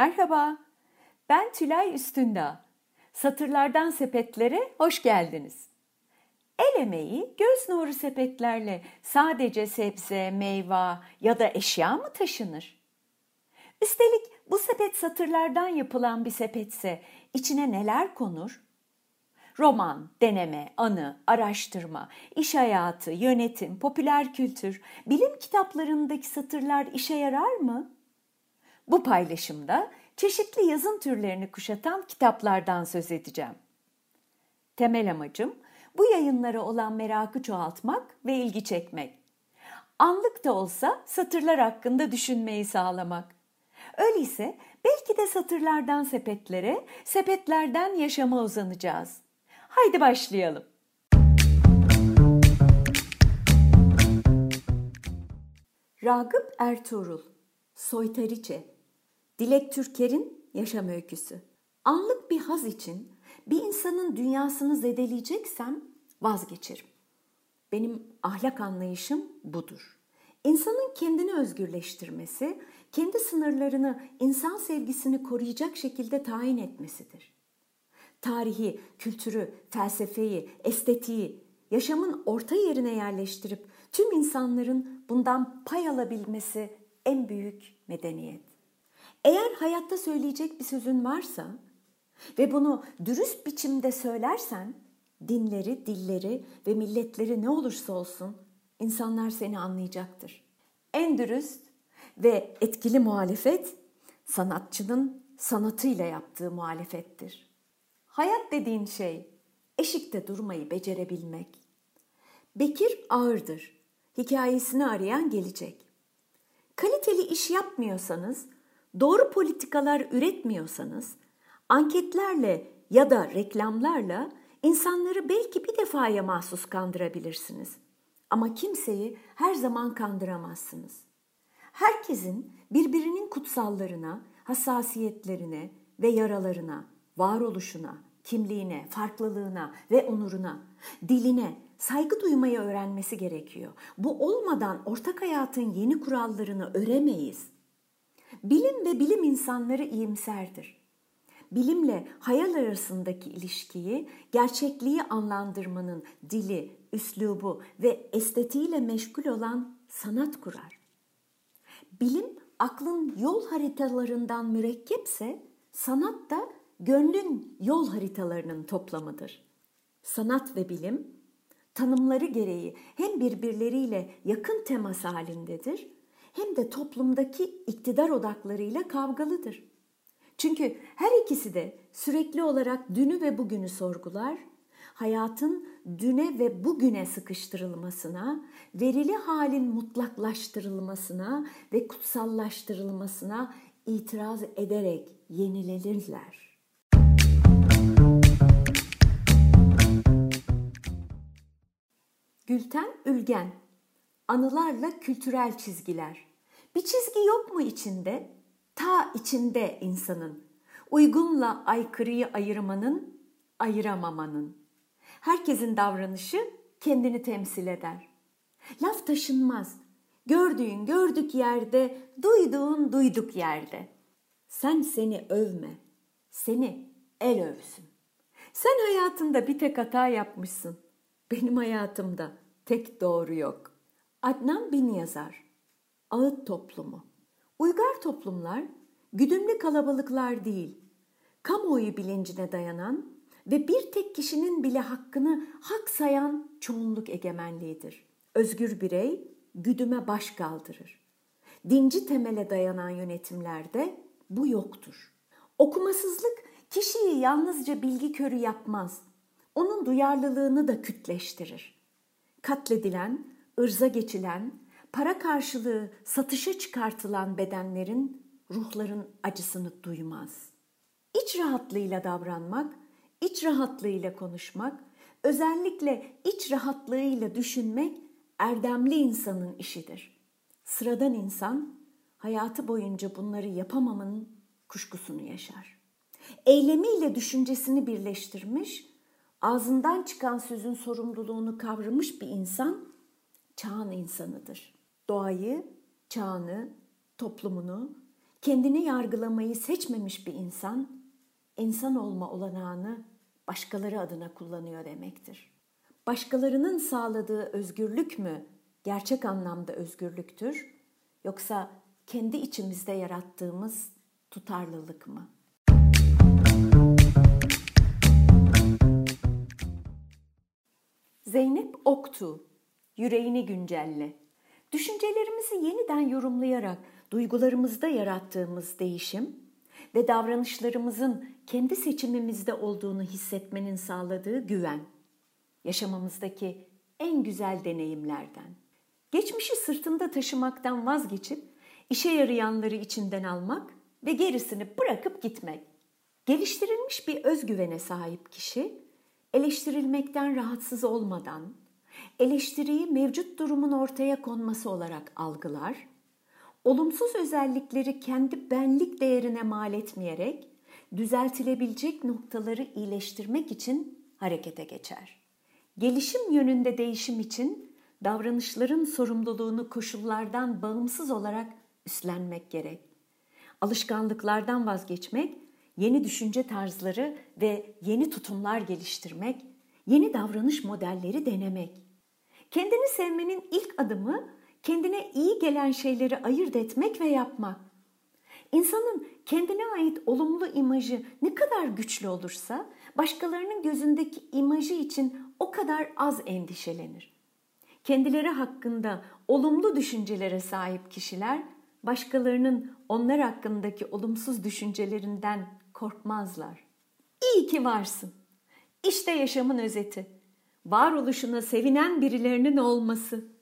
Merhaba, ben Tülay Üstündağ. Satırlardan sepetlere hoş geldiniz. El emeği göz nuru sepetlerle sadece sebze, meyve ya da eşya mı taşınır? Üstelik bu sepet satırlardan yapılan bir sepetse içine neler konur? Roman, deneme, anı, araştırma, iş hayatı, yönetim, popüler kültür, bilim kitaplarındaki satırlar işe yarar mı? Bu paylaşımda çeşitli yazın türlerini kuşatan kitaplardan söz edeceğim. Temel amacım bu yayınlara olan merakı çoğaltmak ve ilgi çekmek. Anlık da olsa satırlar hakkında düşünmeyi sağlamak. Öyleyse belki de satırlardan sepetlere, sepetlerden yaşama uzanacağız. Haydi başlayalım. Ragıp Ertuğrul, Soytariçe, Dilek Türker'in yaşam öyküsü. Anlık bir haz için bir insanın dünyasını zedeleyeceksem vazgeçerim. Benim ahlak anlayışım budur. İnsanın kendini özgürleştirmesi, kendi sınırlarını, insan sevgisini koruyacak şekilde tayin etmesidir. Tarihi, kültürü, felsefeyi, estetiği yaşamın orta yerine yerleştirip tüm insanların bundan pay alabilmesi en büyük medeniyet. Eğer hayatta söyleyecek bir sözün varsa ve bunu dürüst biçimde söylersen dinleri, dilleri ve milletleri ne olursa olsun insanlar seni anlayacaktır. En dürüst ve etkili muhalefet sanatçının sanatıyla yaptığı muhalefettir. Hayat dediğin şey eşikte durmayı becerebilmek. Bekir ağırdır. Hikayesini arayan gelecek. Kaliteli iş yapmıyorsanız, doğru politikalar üretmiyorsanız, anketlerle ya da reklamlarla insanları belki bir defaya mahsus kandırabilirsiniz. Ama kimseyi her zaman kandıramazsınız. Herkesin birbirinin kutsallarına, hassasiyetlerine ve yaralarına, varoluşuna, kimliğine, farklılığına ve onuruna, diline saygı duymayı öğrenmesi gerekiyor. Bu olmadan ortak hayatın yeni kurallarını öremeyiz. Bilim ve bilim insanları iyimserdir. Bilimle hayal arasındaki ilişkiyi, gerçekliği anlandırmanın dili, üslubu ve estetiğiyle meşgul olan sanat kurar. Bilim aklın yol haritalarından mürekkepse, sanat da gönlün yol haritalarının toplamıdır. Sanat ve bilim tanımları gereği hem birbirleriyle yakın temas halindedir hem de toplumdaki iktidar odaklarıyla kavgalıdır. Çünkü her ikisi de sürekli olarak dünü ve bugünü sorgular, hayatın düne ve bugüne sıkıştırılmasına, verili halin mutlaklaştırılmasına ve kutsallaştırılmasına itiraz ederek yenilenirler. Gülten Ülgen Anılarla kültürel çizgiler. Bir çizgi yok mu içinde? Ta içinde insanın. Uygunla aykırıyı ayırmanın, ayıramamanın. Herkesin davranışı kendini temsil eder. Laf taşınmaz. Gördüğün gördük yerde, duyduğun duyduk yerde. Sen seni övme. Seni el övsün. Sen hayatında bir tek hata yapmışsın. Benim hayatımda tek doğru yok. Adnan Bin Yazar Ağıt Toplumu Uygar toplumlar güdümlü kalabalıklar değil, kamuoyu bilincine dayanan ve bir tek kişinin bile hakkını hak sayan çoğunluk egemenliğidir. Özgür birey güdüme baş kaldırır. Dinci temele dayanan yönetimlerde bu yoktur. Okumasızlık kişiyi yalnızca bilgi körü yapmaz. Onun duyarlılığını da kütleştirir. Katledilen, ırza geçilen, para karşılığı satışa çıkartılan bedenlerin, ruhların acısını duymaz. İç rahatlığıyla davranmak, iç rahatlığıyla konuşmak, özellikle iç rahatlığıyla düşünmek erdemli insanın işidir. Sıradan insan hayatı boyunca bunları yapamamanın kuşkusunu yaşar. Eylemiyle düşüncesini birleştirmiş, ağzından çıkan sözün sorumluluğunu kavramış bir insan çağın insanıdır. Doğayı, çağını, toplumunu, Kendini yargılamayı seçmemiş bir insan, insan olma olanağını başkaları adına kullanıyor demektir. Başkalarının sağladığı özgürlük mü gerçek anlamda özgürlüktür yoksa kendi içimizde yarattığımız tutarlılık mı? Zeynep Oktu, yüreğini güncelle. Düşüncelerimizi yeniden yorumlayarak duygularımızda yarattığımız değişim ve davranışlarımızın kendi seçimimizde olduğunu hissetmenin sağladığı güven, yaşamamızdaki en güzel deneyimlerden. Geçmişi sırtında taşımaktan vazgeçip işe yarayanları içinden almak ve gerisini bırakıp gitmek. Geliştirilmiş bir özgüvene sahip kişi eleştirilmekten rahatsız olmadan eleştiriyi mevcut durumun ortaya konması olarak algılar, olumsuz özellikleri kendi benlik değerine mal etmeyerek düzeltilebilecek noktaları iyileştirmek için harekete geçer. Gelişim yönünde değişim için davranışların sorumluluğunu koşullardan bağımsız olarak üstlenmek gerek. Alışkanlıklardan vazgeçmek, yeni düşünce tarzları ve yeni tutumlar geliştirmek, yeni davranış modelleri denemek. Kendini sevmenin ilk adımı kendine iyi gelen şeyleri ayırt etmek ve yapmak. İnsanın kendine ait olumlu imajı ne kadar güçlü olursa başkalarının gözündeki imajı için o kadar az endişelenir. Kendileri hakkında olumlu düşüncelere sahip kişiler başkalarının onlar hakkındaki olumsuz düşüncelerinden korkmazlar. İyi ki varsın. İşte yaşamın özeti. Varoluşuna sevinen birilerinin olması.